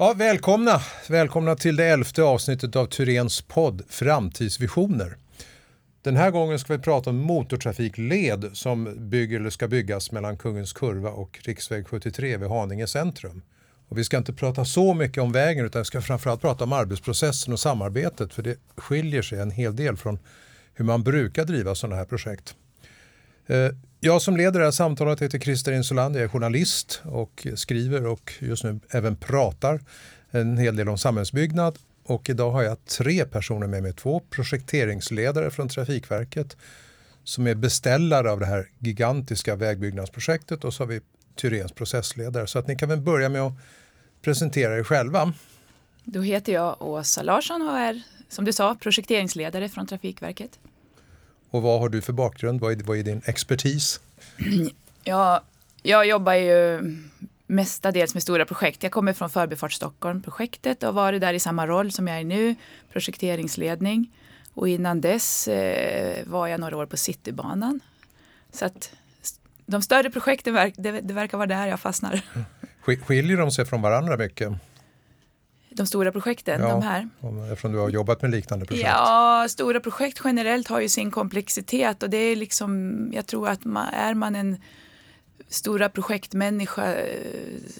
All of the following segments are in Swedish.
Ja, välkomna! Välkomna till det elfte avsnittet av Turens podd Framtidsvisioner. Den här gången ska vi prata om motortrafikled som bygger eller ska byggas mellan Kungens Kurva och riksväg 73 vid Haninge centrum. Och vi ska inte prata så mycket om vägen utan vi ska framförallt prata om arbetsprocessen och samarbetet för det skiljer sig en hel del från hur man brukar driva sådana här projekt. Eh, jag som leder det här samtalet heter Christer Insuland. Jag är journalist och skriver och just nu även pratar en hel del om samhällsbyggnad. Och idag har jag tre personer med mig. Två projekteringsledare från Trafikverket som är beställare av det här gigantiska vägbyggnadsprojektet och så har vi Tyrens processledare. Så att ni kan väl börja med att presentera er själva. Då heter jag Åsa Larsson och är som du sa projekteringsledare från Trafikverket. Och vad har du för bakgrund? Vad är, vad är din expertis? Ja, jag jobbar ju mestadels med stora projekt. Jag kommer från Förbifart Stockholm-projektet och varit där i samma roll som jag är nu, projekteringsledning. Och innan dess eh, var jag några år på Citybanan. Så att de större projekten, det, det verkar vara där jag fastnar. Skiljer de sig från varandra mycket? De stora projekten, ja, de här. Eftersom du har jobbat med liknande projekt. Ja, stora projekt generellt har ju sin komplexitet och det är liksom, jag tror att man, är man en stora projektmänniska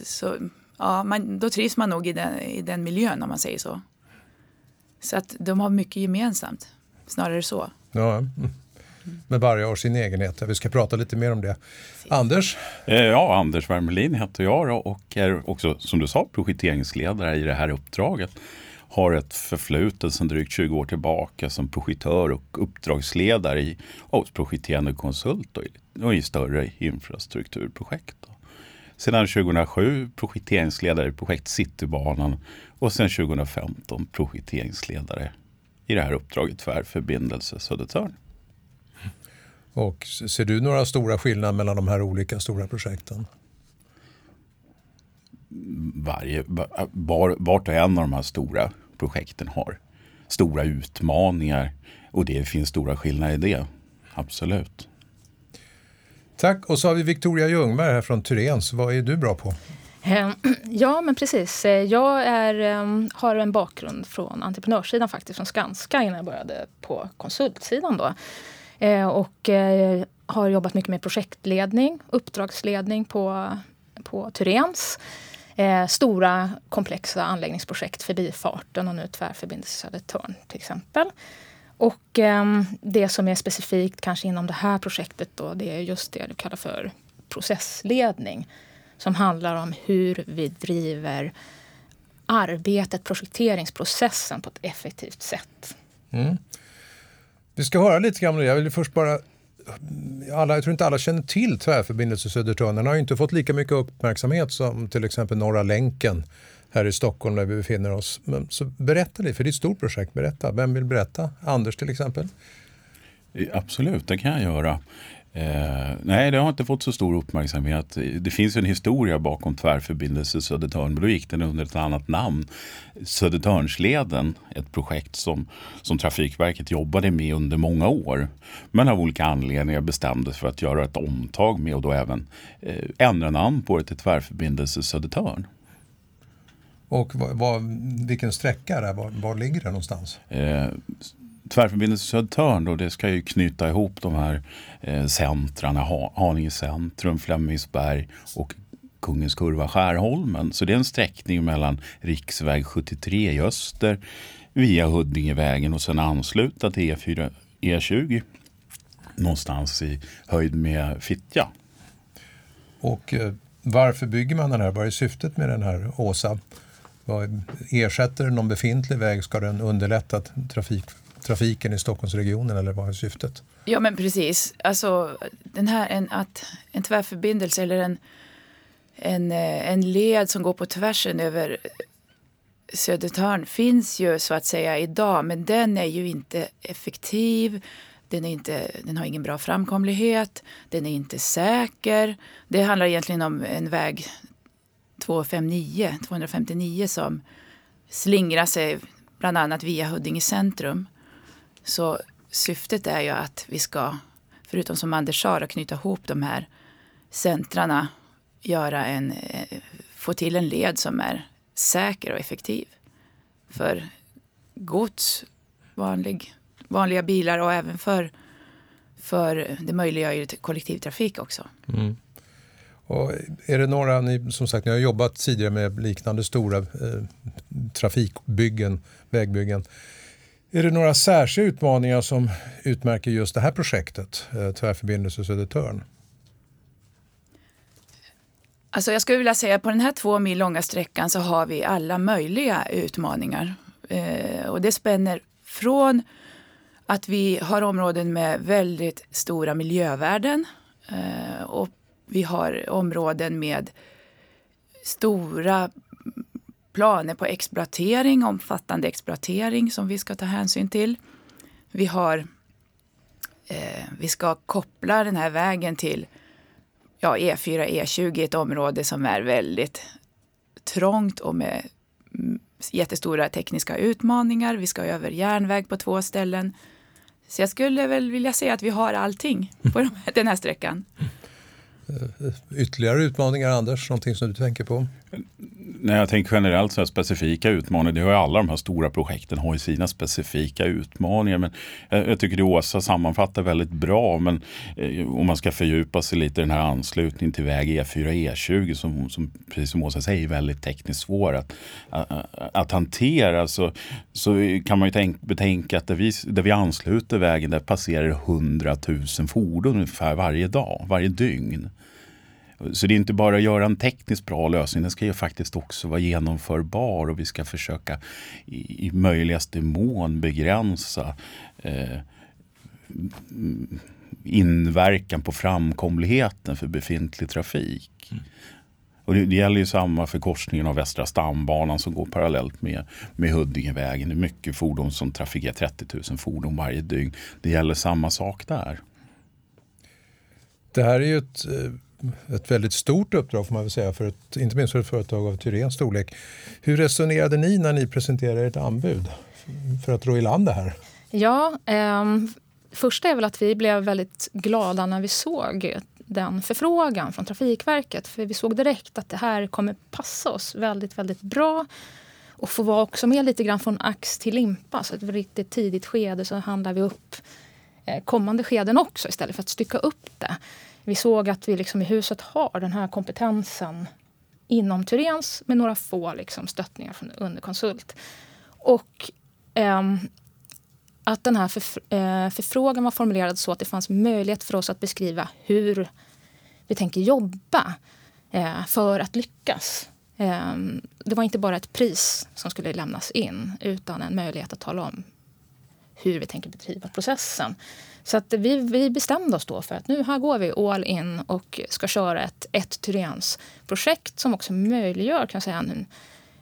så ja, man, då trivs man nog i den, i den miljön om man säger så. Så att de har mycket gemensamt, snarare så. Ja, mm med varje år sin egenhet. Vi ska prata lite mer om det. Precis. Anders? Eh, ja, Anders Wermelin heter jag och är också, som du sa, projekteringsledare i det här uppdraget. Har ett förflutet sedan drygt 20 år tillbaka som projektör och uppdragsledare i, hos projekterande konsult och i, och i större infrastrukturprojekt. Sedan 2007 projekteringsledare i projekt Citybanan och sedan 2015 projekteringsledare i det här uppdraget Tvärförbindelse Södertörn. Och ser du några stora skillnader mellan de här olika stora projekten? Varje, var, vart och en av de här stora projekten har stora utmaningar och det finns stora skillnader i det. Absolut. Tack. Och så har vi Victoria Ljungberg här från Tyrens. Vad är du bra på? Ehm, ja, men precis. Jag är, ehm, har en bakgrund från entreprenörssidan faktiskt, från Skanska innan jag började på konsultsidan. Då. Eh, och eh, har jobbat mycket med projektledning, uppdragsledning på, på Tyrens. Eh, stora komplexa anläggningsprojekt, Förbifarten och nu Tvärförbindelse Södertörn till exempel. Och eh, det som är specifikt kanske inom det här projektet då, det är just det du kallar för processledning. Som handlar om hur vi driver arbetet, projekteringsprocessen på ett effektivt sätt. Mm. Vi ska höra lite grann om det. Jag vill först bara alla, jag tror inte alla känner till Tvärförbindelse Södertörn. Den har ju inte fått lika mycket uppmärksamhet som till exempel Norra länken här i Stockholm där vi befinner oss. Men, så berätta lite, för det är ett stort projekt. Berätta. Vem vill berätta? Anders till exempel? Eh, absolut, det kan jag göra. Eh, nej, det har inte fått så stor uppmärksamhet. Det finns en historia bakom Tvärförbindelse Södertörn, men då gick den under ett annat namn. Södertörnsleden, ett projekt som, som Trafikverket jobbade med under många år. Men av olika anledningar bestämde sig för att göra ett omtag med och då även eh, ändra namn på det till Tvärförbindelse Södertörn. Och vad, vad, vilken sträcka är det? Var, var ligger det någonstans? Eh, Tvärförbindelse Södertörn då, det ska ju knyta ihop de här eh, centrarna, ha, Haninge centrum, Flemingsberg och Kungens kurva Skärholmen. Så det är en sträckning mellan riksväg 73 i öster via Huddingevägen och sen ansluta till E4, E20 någonstans i höjd med Fittja. Och eh, varför bygger man den här? Vad är syftet med den här Åsa? Vad ersätter någon befintlig väg? Ska den underlätta trafik trafiken i Stockholmsregionen eller vad är syftet? Ja men precis. Alltså, den här, en, att, en tvärförbindelse eller en, en, eh, en led som går på tvärsen över Södertörn finns ju så att säga idag men den är ju inte effektiv. Den, är inte, den har ingen bra framkomlighet. Den är inte säker. Det handlar egentligen om en väg 259, 259 som slingrar sig bland annat via Huddinge centrum. Så syftet är ju att vi ska, förutom som Anders sa, att knyta ihop de här centrarna, göra en, eh, få till en led som är säker och effektiv för gods, vanlig, vanliga bilar och även för, för det möjliggör ju kollektivtrafik också. Mm. Och är det några, ni, som sagt ni har jobbat tidigare med liknande stora eh, trafikbyggen, vägbyggen. Är det några särskilda utmaningar som utmärker just det här projektet, eh, Tvärförbindelse Södertörn? Alltså jag skulle vilja säga att på den här två mil långa sträckan så har vi alla möjliga utmaningar. Eh, och det spänner från att vi har områden med väldigt stora miljövärden eh, och vi har områden med stora planer på exploatering, omfattande exploatering som vi ska ta hänsyn till. Vi har eh, vi ska koppla den här vägen till ja, E4, E20, ett område som är väldigt trångt och med jättestora tekniska utmaningar. Vi ska över järnväg på två ställen. Så jag skulle väl vilja säga att vi har allting på den här sträckan. Eh, ytterligare utmaningar, Anders? Någonting som du tänker på? När jag tänker generellt så här specifika utmaningar, det har ju alla de här stora projekten har ju sina specifika utmaningar. Men jag, jag tycker det Åsa sammanfattar väldigt bra. Men eh, om man ska fördjupa sig lite i den här anslutningen till väg E4 och E20 som, som precis som Åsa säger är väldigt tekniskt svår att, att, att hantera. Så, så kan man ju tänk, betänka att där vi, där vi ansluter vägen där passerar 100 000 fordon ungefär varje dag, varje dygn. Så det är inte bara att göra en tekniskt bra lösning, den ska ju faktiskt också vara genomförbar och vi ska försöka i, i möjligaste mån begränsa eh, inverkan på framkomligheten för befintlig trafik. Mm. Och det, det, gäller ju samma för korsningen av Västra stambanan som går parallellt med, med Huddingevägen. Det är mycket fordon som trafikerar 30 000 fordon varje dygn. Det gäller samma sak där. Det här är ju ett eh, ett väldigt stort uppdrag får man väl säga, för ett, inte minst för ett företag av Tyréns storlek. Hur resonerade ni när ni presenterade ert anbud för att ro i land det här? Ja, eh, första är väl att vi blev väldigt glada när vi såg den förfrågan från Trafikverket. För vi såg direkt att det här kommer passa oss väldigt, väldigt bra. Och få vara också med lite grann från ax till limpa. Så ett riktigt tidigt skede så handlar vi upp eh, kommande skeden också istället för att stycka upp det vi såg att vi liksom i huset har den här kompetensen inom Tyrens med några få liksom stöttningar från underkonsult. Och eh, att den här förf eh, förfrågan var formulerad så att det fanns möjlighet för oss att beskriva hur vi tänker jobba eh, för att lyckas. Ehm, det var inte bara ett pris som skulle lämnas in utan en möjlighet att tala om hur vi tänker bedriva processen. Så att vi, vi bestämde oss då för att nu här går vi all in och ska köra ett ett Tyrens projekt som också möjliggör kan säga, en,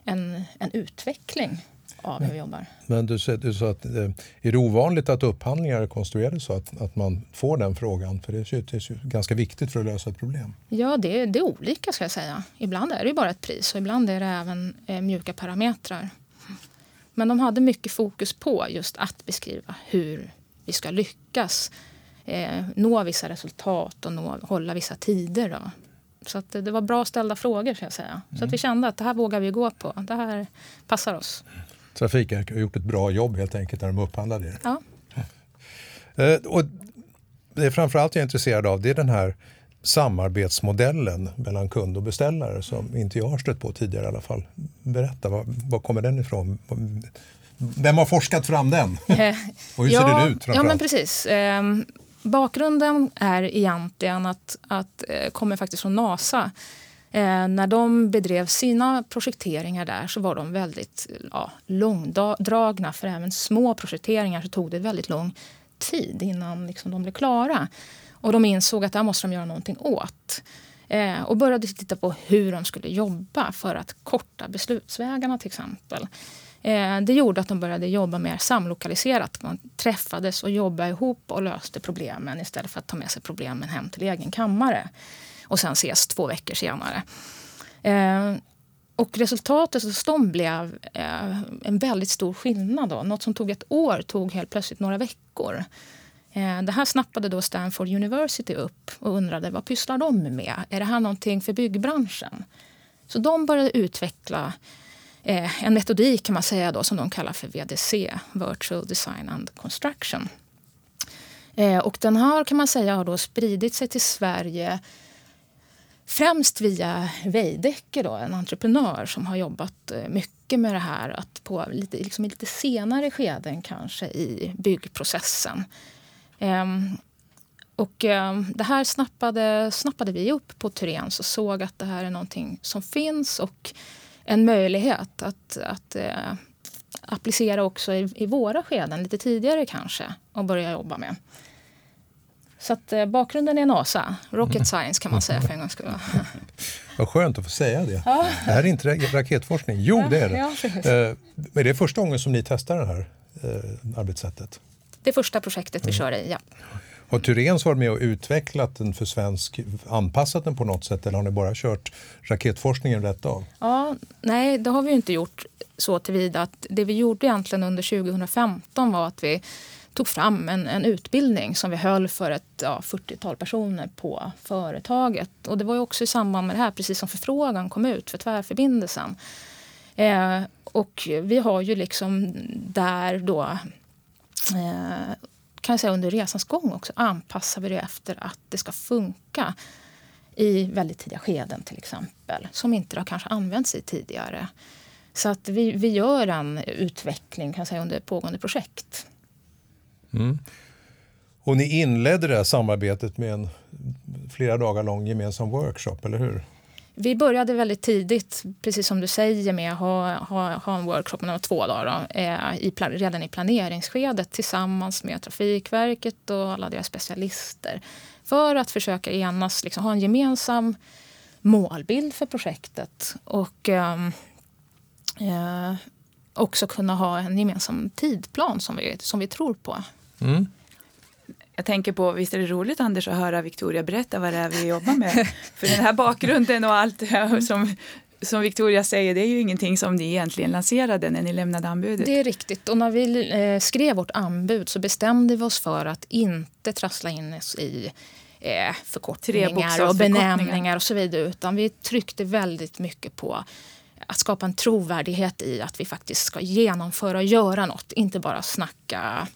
en, en utveckling av hur vi jobbar. Men du, du sa att eh, är det ovanligt att upphandlingar är konstruerade så att, att man får den frågan? För det är, det är ganska viktigt för att lösa ett problem. Ja, det, det är olika ska jag säga. Ibland är det bara ett pris och ibland är det även eh, mjuka parametrar. Men de hade mycket fokus på just att beskriva hur vi ska lyckas eh, nå vissa resultat och nå, hålla vissa tider. Då. Så att det var bra ställda frågor. Ska jag säga. Mm. Så att vi mm. kände att det här vågar vi gå på. Det här passar oss. Trafikverket har gjort ett bra jobb helt enkelt när de upphandlade er. Ja. Eh, och det är framförallt jag är intresserad av det är den här samarbetsmodellen mellan kund och beställare som inte jag har stött på tidigare i alla fall. Berätta, var, var kommer den ifrån? Vem har forskat fram den? och hur ja, ser den ut? Ja, men precis. Eh, bakgrunden är egentligen att, att eh, kommer faktiskt från NASA. Eh, när de bedrev sina projekteringar där så var de väldigt ja, långdragna. För även små projekteringar så tog det väldigt lång tid innan liksom, de blev klara. Och de insåg att det här måste de göra någonting åt. Eh, och började titta på hur de skulle jobba för att korta beslutsvägarna till exempel. Eh, det gjorde att de började jobba mer samlokaliserat. Man träffades och jobbade ihop och löste problemen istället för att ta med sig problemen hem till egen kammare och sen ses två veckor senare. Eh, och resultatet hos dem blev eh, en väldigt stor skillnad. Då. Något som tog ett år tog helt plötsligt några veckor. Det här snappade då Stanford University upp och undrade vad pysslar de med? Är det här någonting för byggbranschen? Så de började utveckla eh, en metodik kan man säga då, som de kallar för VDC, Virtual Design and Construction. Eh, och den här kan man säga har då spridit sig till Sverige främst via Veidekke, då, en entreprenör som har jobbat eh, mycket med det här att på lite, liksom lite senare skeden kanske i byggprocessen. Ehm, och ehm, det här snappade, snappade vi upp på Tyrens och såg att det här är någonting som finns och en möjlighet att, att uh, applicera också i, i, våra skeden lite tidigare kanske och börja jobba med. Så att uh, bakgrunden är NASA, rocket science kan man säga för en gångs skull. Vad skönt att få säga det. Ja. Det här är inte raketforskning. Jo, det är det. Ja, uh, är det första gången som ni testar det här arbetssättet? Det första projektet vi kör i, ja. Har Tyrens varit med och utvecklat den för svensk, anpassat den på något sätt eller har ni bara kört raketforskningen rätt av? Ja, nej, det har vi inte gjort så tillvida att det vi gjorde egentligen under 2015 var att vi tog fram en, en utbildning som vi höll för ett ja, 40-tal personer på företaget. Och det var ju också i samband med det här, precis som förfrågan kom ut för tvärförbindelsen. Eh, och vi har ju liksom där då eh, kan jag säga under resans gång också anpassar vi det efter att det ska funka i väldigt tidiga skeden till exempel, som inte har kanske använts i tidigare. Så att vi, vi gör en utveckling kan jag säga, under pågående projekt. Mm. Och ni inledde det här samarbetet med en flera dagar lång gemensam workshop, eller hur? Vi började väldigt tidigt, precis som du säger, med att ha, ha, ha en workshop med två dagar då, eh, i, redan i planeringsskedet tillsammans med Trafikverket och alla deras specialister för att försöka enas, liksom, ha en gemensam målbild för projektet och eh, eh, också kunna ha en gemensam tidplan som vi, som vi tror på. Mm. Jag tänker på, visst är det roligt Anders att höra Victoria berätta vad det är vi jobbar med? För den här bakgrunden och allt som, som Victoria säger, det är ju ingenting som ni egentligen lanserade när ni lämnade anbudet. Det är riktigt. Och när vi eh, skrev vårt anbud så bestämde vi oss för att inte trassla in oss i eh, förkortningar och benämningar och så vidare. Utan vi tryckte väldigt mycket på att skapa en trovärdighet i att vi faktiskt ska genomföra och göra något. Inte bara snacka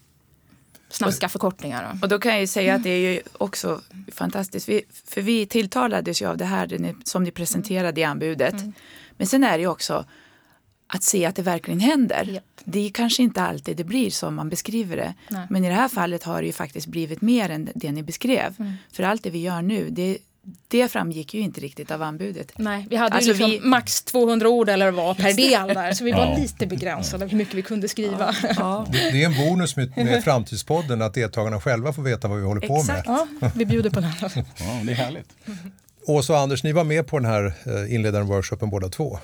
snacka förkortningar. Och då kan jag ju säga att det är ju också fantastiskt. Vi, för vi tilltalades ju av det här som ni presenterade i anbudet. Mm. Men sen är det ju också att se att det verkligen händer. Yep. Det är kanske inte alltid det blir som man beskriver det. Nej. Men i det här fallet har det ju faktiskt blivit mer än det ni beskrev. Mm. För allt det vi gör nu, det, det framgick ju inte riktigt av anbudet. Nej, vi hade alltså ju liksom vi... max 200 ord eller vad per del där, så vi var ja. lite begränsade hur mycket vi kunde skriva. Ja. Ja. Det, det, är en bonus med, med Framtidspodden att deltagarna själva får veta vad vi håller Exakt. på med. Ja, vi bjuder på det. Ja, det är härligt. Åsa och Anders, ni var med på den här eh, inledande workshopen båda två.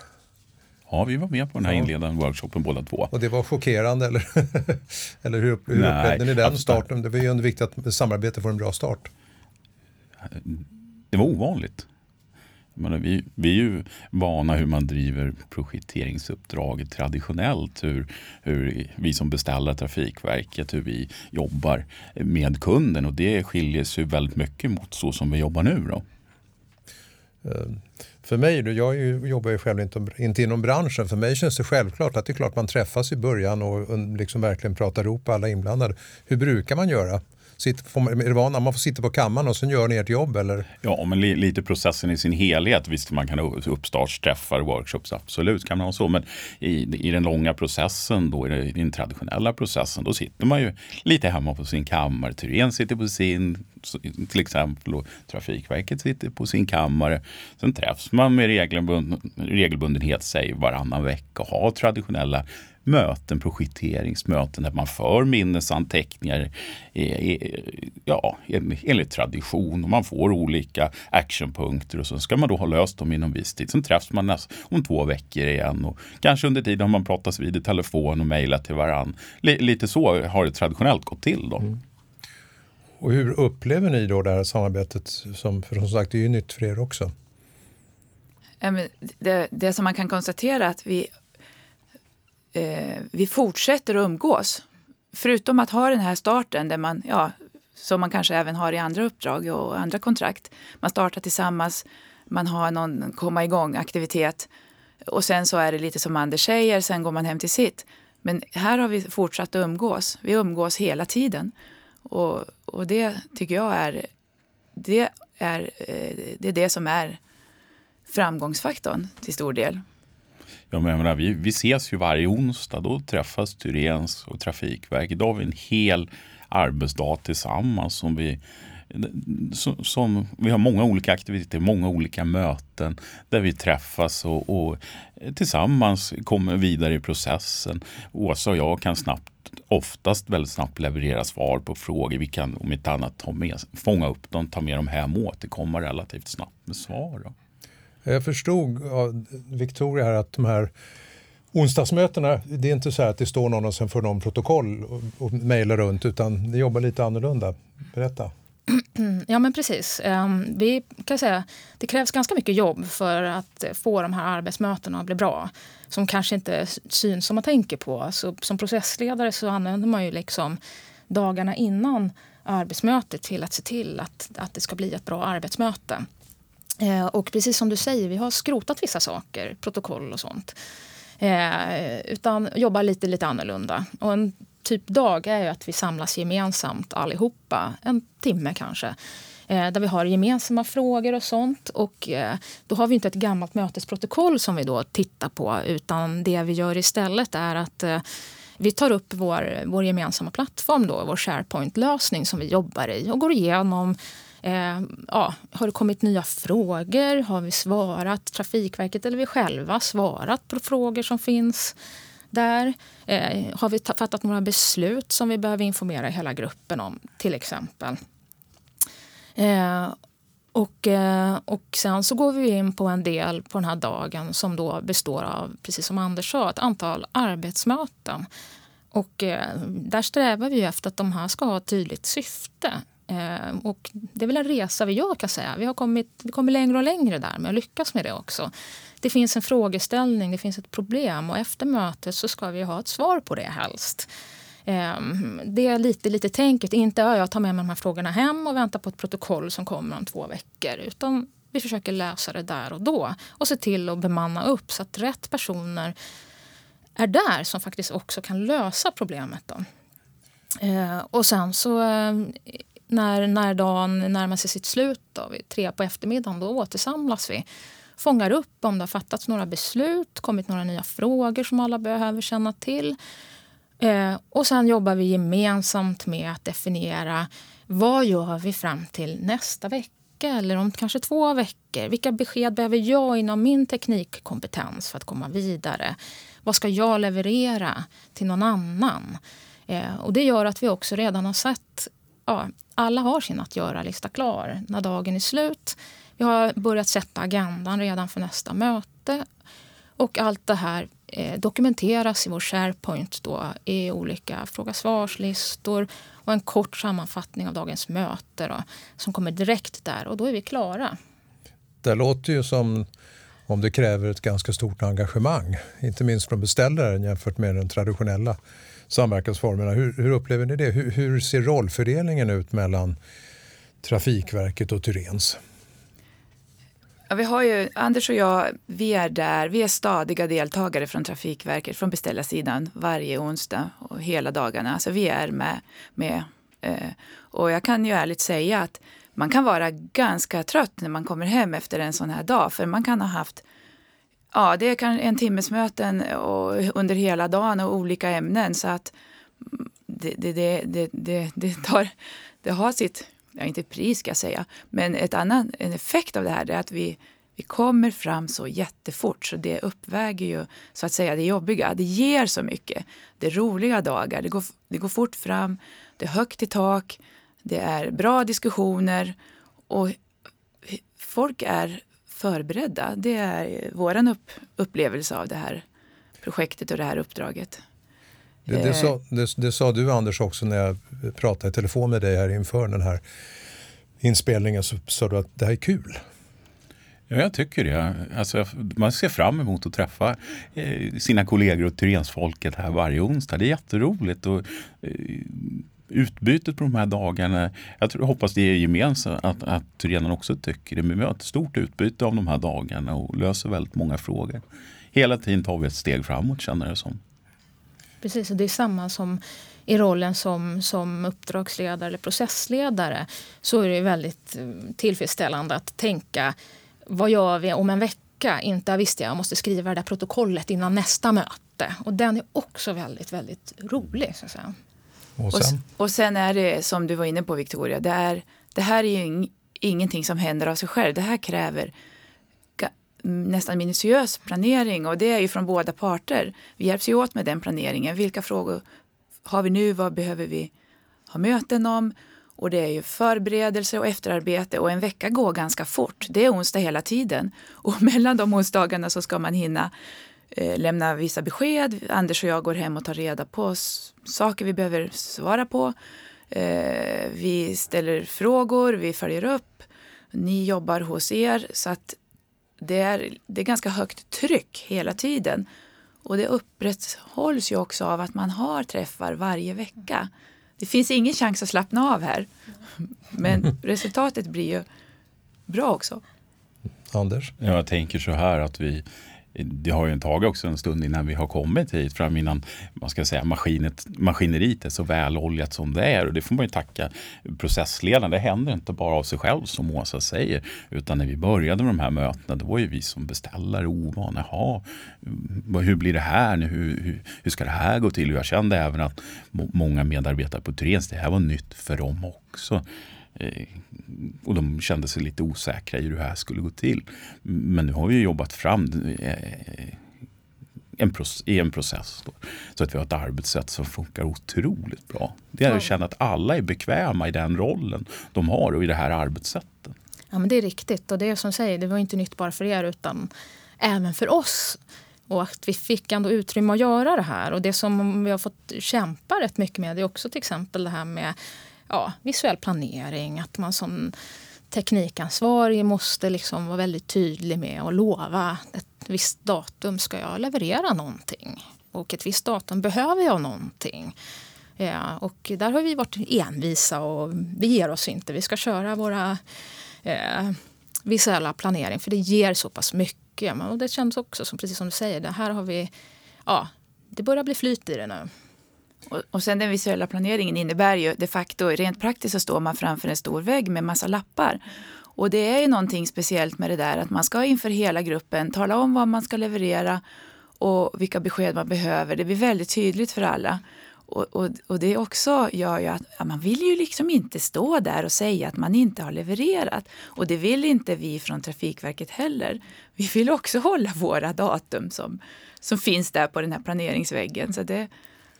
Ja, vi var med på den här inledande workshopen båda två. Och det var chockerande, eller, eller hur, hur upplevde ni den starten? Det var ju viktigt att samarbetet får en bra start det var ovanligt. Menar, vi, vi är ju vana hur man driver projekteringsuppdraget traditionellt. Hur, hur vi som beställare Trafikverket, hur vi jobbar med kunden. Och det skiljer sig väldigt mycket mot så som vi jobbar nu. Då. Ehm, för mig, jag jobbar ju själv inte, inte inom branschen, för mig känns det självklart att det är klart man träffas i början och liksom verkligen pratar ihop alla inblandade. Hur brukar man göra? Sitt, får man, är det vana, att man får sitta på kammaren och sen gör ni ert jobb? Eller? Ja, men li, lite processen i sin helhet. Visst, man kan ha uppstartsträffar, workshops, absolut kan man ha så. Men i, i den långa processen, då, i den traditionella processen, då sitter man ju lite hemma på sin kammare. Thyrén sitter på sin, till exempel, och Trafikverket sitter på sin kammare. Sen träffas man med regelbund, regelbundenhet, säg varannan vecka och har traditionella möten, projekteringsmöten där man för minnesanteckningar ja, enligt tradition och man får olika actionpunkter och så ska man då ha löst dem inom viss tid. Sen träffas man näst, om två veckor igen och kanske under tiden har man pratat vid i telefon och mejlat till varann. Lite så har det traditionellt gått till. Då. Mm. Och hur upplever ni då det här samarbetet? Som, för som sagt, det är ju nytt för er också. Det, det som man kan konstatera är att vi eh, vi fortsätter att umgås. Förutom att ha den här starten där man, ja, som man kanske även har i andra uppdrag och andra kontrakt. Man startar tillsammans, man har någon komma igång aktivitet. Och sen så är det lite som Anders säger, sen går man hem till sitt. Men här har vi fortsatt att umgås. Vi umgås hela tiden. Och, och det tycker jag är det, är eh, det är det som är framgångsfaktorn till stor del. Ja, men menar, vi, vi ses ju varje onsdag. Då träffas Tyrens och Trafikverket. Då har vi en hel arbetsdag tillsammans som vi som, som, vi har många olika aktiviteter, många olika möten där vi träffas och, och tillsammans kommer vidare i processen. Åsa och jag kan snabbt oftast väldigt snabbt leverera svar på frågor. Vi kan om inte annat ta med, fånga upp dem, ta med dem hem och återkomma relativt snabbt med svar. Då. Jag förstod av Victoria här att de här onsdagsmötena, det är inte så att det står någon och sen får någon protokoll och, och mejlar runt utan det jobbar lite annorlunda. Berätta. Ja men precis. Ehm, vi kan säga, det krävs ganska mycket jobb för att få de här arbetsmötena att bli bra. Som kanske inte syns som man tänker på. Så som processledare så använder man ju liksom dagarna innan arbetsmötet till att se till att, att det ska bli ett bra arbetsmöte. Eh, och precis som du säger, vi har skrotat vissa saker, protokoll och sånt. Eh, utan jobbar lite, lite annorlunda. Och en typ dag är ju att vi samlas gemensamt allihopa, en timme kanske. Eh, där vi har gemensamma frågor och sånt. Och eh, då har vi inte ett gammalt mötesprotokoll som vi då tittar på utan det vi gör istället är att eh, vi tar upp vår, vår gemensamma plattform, då, vår SharePoint-lösning som vi jobbar i och går igenom Eh, ja, har det kommit nya frågor? Har vi svarat? Trafikverket eller vi själva svarat på frågor som finns? där? Eh, har vi fattat några beslut som vi behöver informera hela gruppen om, till exempel? Eh, och, eh, och sen så går vi in på en del på den här dagen som då består av, precis som Anders sa, ett antal arbetsmöten. Och eh, där strävar vi efter att de här ska ha ett tydligt syfte. Eh, och det är väl en resa vi gör kan säga. Vi har kommit, vi kommer längre och längre där med att lyckas med det också det finns en frågeställning, det finns ett problem och efter mötet så ska vi ha ett svar på det helst. Ehm, det är lite, lite tänket. Inte att jag tar med mig de här frågorna hem och väntar på ett protokoll som kommer om två veckor. Utan vi försöker lösa det där och då och se till att bemanna upp så att rätt personer är där som faktiskt också kan lösa problemet. Då. Ehm, och sen så ehm, när, när dagen närmar sig sitt slut, då, vid tre på eftermiddagen, då återsamlas vi fångar upp om det har fattats några beslut, kommit några nya frågor som alla behöver känna till. Eh, och sen jobbar vi gemensamt med att definiera vad gör vi fram till nästa vecka eller om kanske två veckor. Vilka besked behöver jag inom min teknikkompetens för att komma vidare? Vad ska jag leverera till någon annan? Eh, och det gör att vi också redan har sett ja, alla har sin att göra-lista klar när dagen är slut. Vi har börjat sätta agendan redan för nästa möte. Och allt det här eh, dokumenteras i vår SharePoint då, i olika fråga-svarslistor och en kort sammanfattning av dagens möte då, som kommer direkt där och då är vi klara. Det låter ju som om det kräver ett ganska stort engagemang, inte minst från beställaren jämfört med den traditionella samverkansformerna. Hur, hur upplever ni det? Hur, hur, ser rollfördelningen ut mellan Trafikverket och Tyrens? Ja, vi har ju, Anders och jag, vi är där. Vi är stadiga deltagare från Trafikverket, från beställarsidan, varje onsdag och hela dagarna. Alltså vi är med. med eh, och jag kan ju ärligt säga att man kan vara ganska trött när man kommer hem efter en sån här dag. För man kan ha haft ja, det är en timmes möten och, under hela dagen och olika ämnen. Så att det, det, det, det, det, tar, det har sitt ja, inte pris ska jag säga, men ett annan, en effekt av det här är att vi, vi kommer fram så jättefort så det uppväger ju så att säga det jobbiga. Det ger så mycket. Det är roliga dagar, det går, det går fort fram, det är högt i tak, det är bra diskussioner och folk är förberedda. Det är vår upp, upplevelse av det här projektet och det här uppdraget. Det, det, sa, det, det, sa, du Anders också när jag pratade i telefon med dig här inför den här inspelningen. Så sa du att det här är kul. Ja, jag tycker det. Alltså, man ser fram emot att träffa eh, sina kollegor och Tyrensfolket här varje onsdag. Det är jätteroligt. Och, eh, utbytet på de här dagarna, jag tror, hoppas det är gemensamt att, att Tyrenerna också tycker det. Men vi har ett stort utbyte av de här dagarna och löser väldigt många frågor hela tiden tar vi ett steg framåt känner det som. Precis, och det är samma som i rollen som, som uppdragsledare eller processledare så är det väldigt eh, tillfredsställande att tänka vad gör vi om en vecka? Inte visste jag, jag måste skriva det där protokollet innan nästa möte. Och den är också väldigt, väldigt rolig. Så att säga. Och sen? Och, och sen är det som du var inne på Victoria, det, är, det här är ju ingenting som händer av sig själv. Det här kräver nästan minutiös planering och det är ju från båda parter. Vi hjälps ju åt med den planeringen. Vilka frågor har vi nu? Vad behöver vi ha möten om? Och det är ju förberedelse och efterarbete och en vecka går ganska fort. Det är onsdag hela tiden och mellan de onsdagarna så ska man hinna lämna vissa besked. Anders och jag går hem och tar reda på saker vi behöver svara på. Eh, vi ställer frågor, vi följer upp. Ni jobbar hos er så att det är, det är ganska högt tryck hela tiden. Och det upprätthålls ju också av att man har träffar varje vecka. Det finns ingen chans att slappna av här. Men resultatet blir ju bra också. Anders? Jag tänker så här att vi det har ju tagit också en stund innan vi har kommit hit fram innan man ska säga, maskinet, maskineriet är så väloljat som det är. Och det får man ju tacka processledaren. Det händer inte bara av sig själv som Åsa säger. Utan när vi började med de här mötena då var ju vi som beställare ovana. Jaha, hur blir det här nu? Hur, hur, hur, ska det här gå till? Och jag kände även att många medarbetare på Turens, det här var nytt för dem också. Eh, och de kände sig lite osäkra i hur det här skulle gå till. Men nu har vi jobbat fram eh, en i en process. Då, så att vi har ett arbetssätt som funkar otroligt bra. Det är att känna att alla är bekväma i den rollen de har och i det här arbetssättet. Ja, men det är riktigt och det är som säger, det var inte nytt bara för er utan även för oss. Och att vi fick ändå utrymme att göra det här. Och det som vi har fått kämpa rätt mycket med är också till exempel det här med ja, visuell planering. Att man som teknikansvarig måste liksom vara väldigt tydlig med och lova ett visst datum ska jag leverera någonting. Och ett visst datum behöver jag någonting. Ja, och där har vi varit envisa och vi ger oss inte. Vi ska köra våra eh, visuella planering för det ger så pass mycket. Och det känns också som, precis som du säger, det här har vi, ja, det börjar bli flyt i det nu. Och, och sen den visuella planeringen innebär ju de facto, rent praktiskt så står man framför en stor vägg med massa lappar. Och det är ju någonting speciellt med det där att man ska inför hela gruppen tala om vad man ska leverera och vilka besked man behöver. Det blir väldigt tydligt för alla. Och, och, och det också gör ju att ja, man vill ju liksom inte stå där och säga att man inte har levererat. Och det vill inte vi från Trafikverket heller. Vi vill också hålla våra datum som, som finns där på den här planeringsväggen. Så det,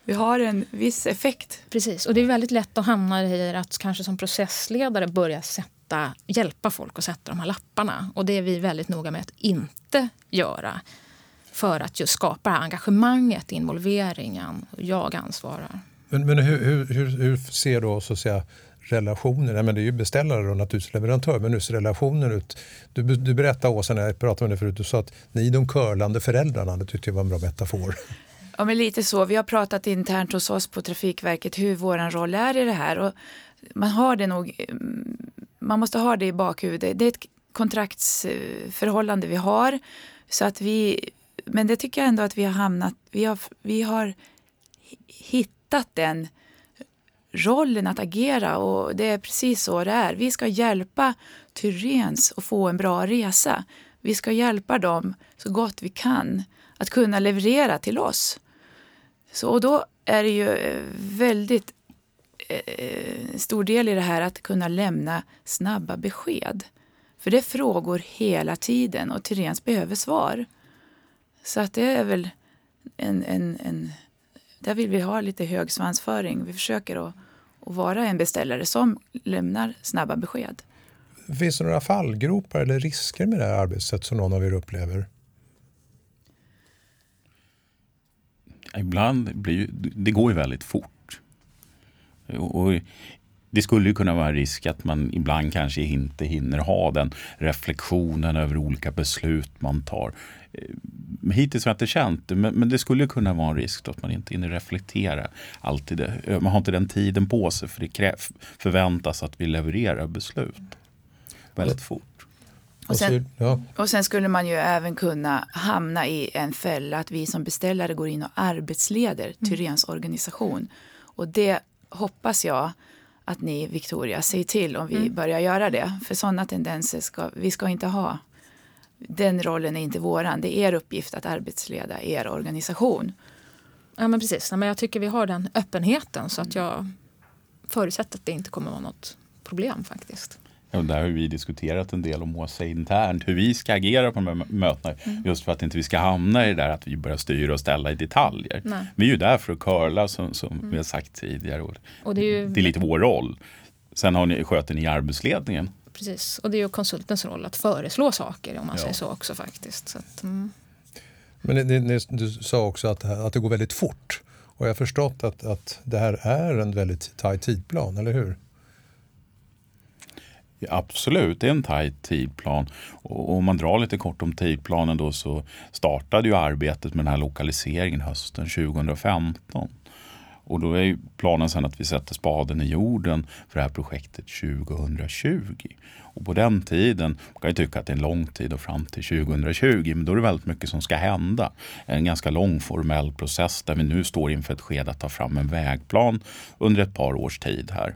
vi har en viss effekt. Precis, och det är väldigt lätt att hamna i att kanske som processledare börja sätta, hjälpa folk att sätta de här lapparna. Och det är vi väldigt noga med att inte göra. För att just skapa engagemanget, involveringen. Jag ansvarar. Men, men hur, hur, hur, ser då så att säga, relationen, men det är ju beställare och naturligtvis leverantör, men hur ser relationen ut? Du, du berättade Åsa, när jag pratade med dig förut, du sa att ni de curlande föräldrarna, det tyckte jag var en bra metafor. Ja, men lite så. Vi har pratat internt hos oss på Trafikverket hur vår roll är i det här. Och man har det nog, mm, man måste ha det i bakhuvudet. Det är ett kontraktsförhållande vi har. Så att vi, men det tycker jag ändå att vi har hamnat, vi har, vi har hittat den rollen att agera och det är precis så det är. Vi ska hjälpa Tyrens att få en bra resa. Vi ska hjälpa dem så gott vi kan att kunna leverera till oss. Så, och då är det ju eh, väldigt eh, eh, stor del i det här att kunna lämna snabba besked. För det är frågor hela tiden och Tyrens behöver svar. Så att det är väl en, en, en... Där vill vi ha lite hög svansföring. Vi försöker att, att vara en beställare som lämnar snabba besked. Finns det några fallgropar eller risker med det här arbetssättet som någon av er upplever? Ibland blir det går ju väldigt fort. Och det skulle ju kunna vara en risk att man ibland kanske inte hinner ha den reflektionen över olika beslut man tar. Eh, hittills har jag inte känt det, men det skulle kunna vara en risk att man inte hinner reflektera alltid. Eh, man har inte den tiden på sig för det förväntas att vi levererar beslut väldigt fort. Och sen, ja. och sen skulle man ju även kunna hamna i en fälla att vi som beställare går in och arbetsleder mm. Tyrens organisation. Och det hoppas jag att ni, Victoria, säger till om vi mm. börjar göra det. För sådana tendenser ska vi ska inte ha. Den rollen är inte våran. Det är er uppgift att arbetsleda er organisation. Ja men precis. Men jag tycker vi har den öppenheten så att jag förutsätter att det inte kommer vara något problem faktiskt. Ja, där har vi diskuterat en del om OSA internt, hur vi ska agera på de här mötena. Mm. Just för att inte vi ska hamna i det där att vi börjar styra och ställa i detaljer. Nej. Vi är ju där för att curla som, som mm. vi har sagt tidigare. Och, och det, är ju... det är lite vår roll. Sen har ni, sköter ni arbetsledningen. Precis, och det är ju konsultens roll att föreslå saker om man ja. säger så också faktiskt. Så att, mm. Men det, det, du sa också att, att det går väldigt fort. Och jag har förstått att, att det här är en väldigt tajt tidplan, eller hur? Absolut, det är en tajt tidplan. Och om man drar lite kort om tidplanen då så startade ju arbetet med den här lokaliseringen hösten 2015. Och då är ju planen sen att vi sätter spaden i jorden för det här projektet 2020. Och på den tiden, man kan ju tycka att det är en lång tid och fram till 2020, men då är det väldigt mycket som ska hända. En ganska lång formell process där vi nu står inför ett skede att ta fram en vägplan under ett par års tid här.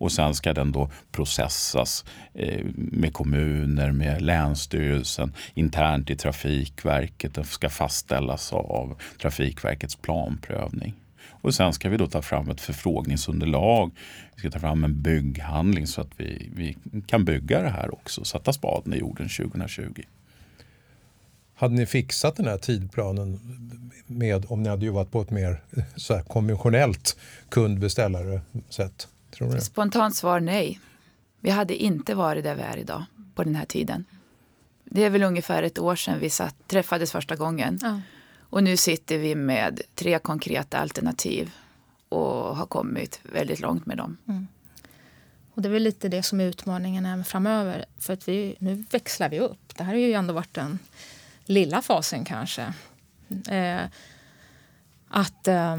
Och sen ska den då processas eh, med kommuner, med Länsstyrelsen, internt i Trafikverket. Den ska fastställas av Trafikverkets planprövning. Och sen ska vi då ta fram ett förfrågningsunderlag. Vi ska ta fram en bygghandling så att vi, vi kan bygga det här också. Sätta spaden i jorden 2020. Hade ni fixat den här tidplanen med om ni hade jobbat på ett mer så konventionellt kundbeställare sätt? Tror du? Spontant svar nej. Vi hade inte varit där vi är idag på den här tiden. Det är väl ungefär ett år sedan vi satt, träffades första gången. Ja. Och nu sitter vi med tre konkreta alternativ och har kommit väldigt långt med dem. Mm. Och det är väl lite det som är utmaningen även framöver. För att vi, nu växlar vi upp. Det här har ju ändå varit den lilla fasen kanske. Eh, att... Eh,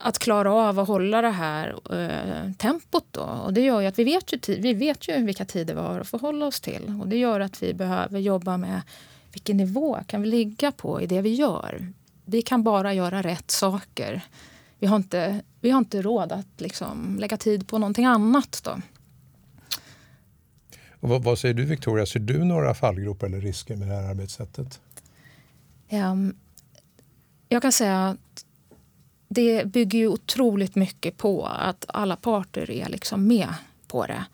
att klara av att hålla det här eh, tempot. Då. Och det gör att vi vet ju, vi vet ju vilka tider vi har att förhålla oss till. Och det gör att vi behöver jobba med vilken nivå kan vi ligga på i det vi gör. Vi kan bara göra rätt saker. Vi har inte, vi har inte råd att liksom lägga tid på någonting annat. Då. Och vad, vad, säger du Victoria, ser du några fallgropar eller risker med det här arbetssättet? Um, jag kan säga att det bygger ju otroligt mycket på att alla parter är liksom med på det.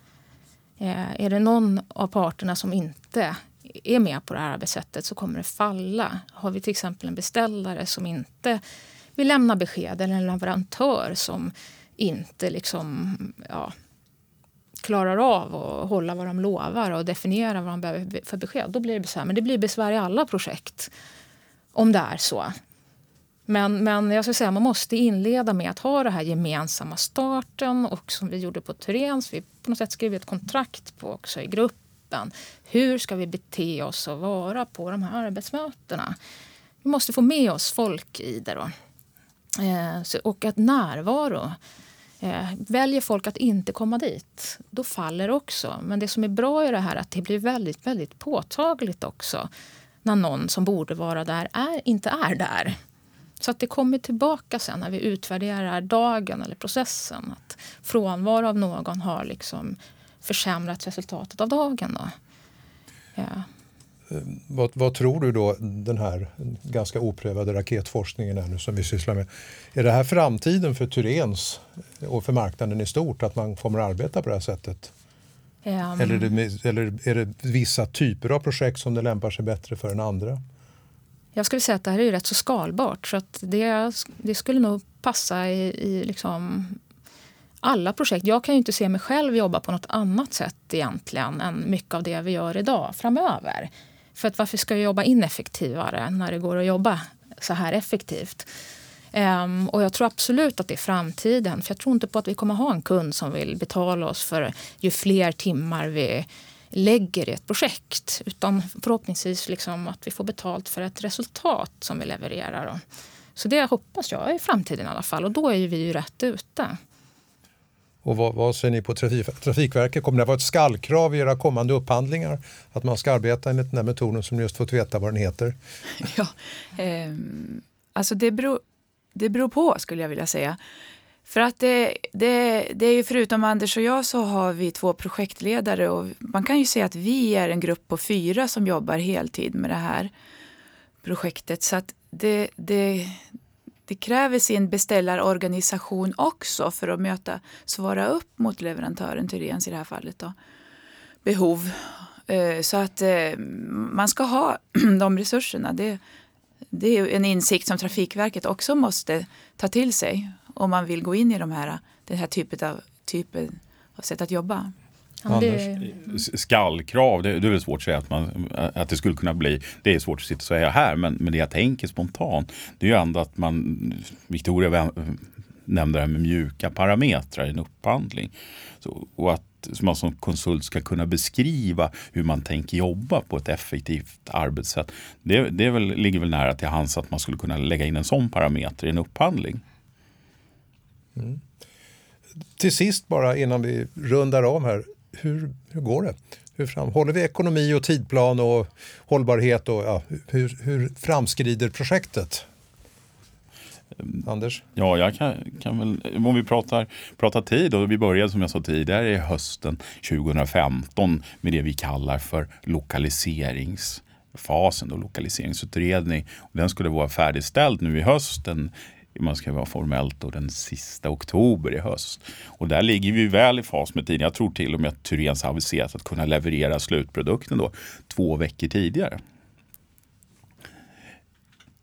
Eh, är det någon av parterna som inte är med på det här arbetssättet så kommer det falla. Har vi till exempel en beställare som inte vill lämna besked eller en leverantör som inte liksom, ja, klarar av att hålla vad de lovar och definiera vad de behöver för besked, då blir det besvär. Men det blir besvär i alla projekt om det är så. Men, men jag skulle säga man måste inleda med att ha den här gemensamma starten och som vi gjorde på Turens, vi på något sätt skrev ett kontrakt på också i gruppen. Hur ska vi bete oss och vara på de här arbetsmötena? Vi måste få med oss folk i det. Då. Eh, så, och att närvaro. Eh, väljer folk att inte komma dit, då faller det också. Men det som är bra i det här är att det blir väldigt, väldigt påtagligt också när någon som borde vara där är, inte är där. Så att det kommer tillbaka sen när vi utvärderar dagen eller processen. Att frånvaro av någon har liksom försämrat resultatet av dagen. Då. Ja. Eh, vad, vad, tror du då den här ganska oprövade raketforskningen är nu som vi sysslar med. Är det här framtiden för Tyrens och för marknaden i stort att man kommer att arbeta på det här sättet? Um. Eller, är det, eller är det vissa typer av projekt som det lämpar sig bättre för än andra? Jag skulle säga att det här är rätt så skalbart. Så att det, det skulle nog passa i, i liksom alla projekt. Jag kan ju inte se mig själv jobba på något annat sätt egentligen än mycket av det vi gör idag framöver. För att varför ska jag jobba ineffektivare när det går att jobba så här effektivt? Um, och jag tror absolut att det är framtiden. För jag tror inte på att vi kommer ha en kund som vill betala oss för ju fler timmar vi lägger i ett projekt. Utan förhoppningsvis liksom att vi får betalt för ett resultat som vi levererar. Då. Så det hoppas jag i framtiden i alla fall. Och då är vi ju rätt ute. Och vad, vad säger ni på trafik, Trafikverket? Kommer det att vara ett skallkrav i era kommande upphandlingar? Att man ska arbeta enligt den här metoden som ni just fått veta vad den heter? Ja, eh, alltså det beror, det beror på skulle jag vilja säga. För att det, det, det är ju förutom Anders och jag så har vi två projektledare och man kan ju säga att vi är en grupp på fyra som jobbar heltid med det här projektet. Så att det, det, det kräver sin beställarorganisation också för att möta, svara upp mot leverantören Tyréns i det här fallet då, behov. Eh, så att eh, man ska ha de resurserna. Det, det är en insikt som Trafikverket också måste ta till sig om man vill gå in i de här, den här typen av, typen av sätt att jobba. Ja, det... Skallkrav, det, det är väl svårt att säga att, man, att det skulle kunna bli. Det är svårt att sitta och säga här, men, men det jag tänker spontant det är ju ändå att man, Victoria nämnde det här med mjuka parametrar i en upphandling. Så, och att man som konsult ska kunna beskriva hur man tänker jobba på ett effektivt arbetssätt. Det, det väl, ligger väl nära till hands att man skulle kunna lägga in en sån parameter i en upphandling. Mm. Till sist bara innan vi rundar av här hur, hur går det? Hur fram, håller vi ekonomi och tidplan och hållbarhet? Och, ja, hur, hur framskrider projektet? Anders? Ja, jag kan, kan väl, om vi pratar, pratar tid, och vi började som jag sa tidigare i hösten 2015 med det vi kallar för lokaliseringsfasen och lokaliseringsutredning. Den skulle vara färdigställd nu i hösten man ska vara formellt då den sista oktober i höst. Och där ligger vi väl i fas med tiden. Jag tror till och med att Thyréns har aviserat att kunna leverera slutprodukten då två veckor tidigare.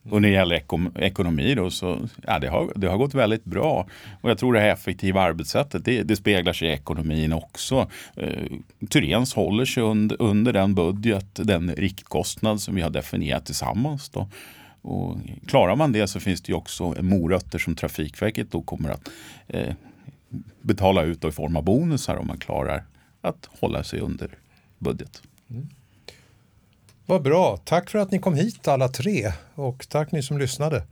Och när det gäller ekom ekonomi då så ja, det har det har gått väldigt bra. Och jag tror det här effektiva arbetssättet det, det speglar sig i ekonomin också. Eh, Thyréns håller sig under, under den budget, den riktkostnad som vi har definierat tillsammans. Då. Och klarar man det så finns det ju också morötter som Trafikverket då kommer att eh, betala ut i form av bonusar om man klarar att hålla sig under budget. Mm. Vad bra. Tack för att ni kom hit alla tre och tack ni som lyssnade.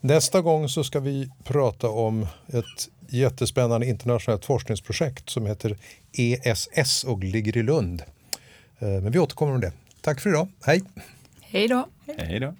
Nästa gång så ska vi prata om ett jättespännande internationellt forskningsprojekt som heter ESS och ligger i Lund. Eh, men vi återkommer om det. Tack för idag. Hej! Hej då! Hej då!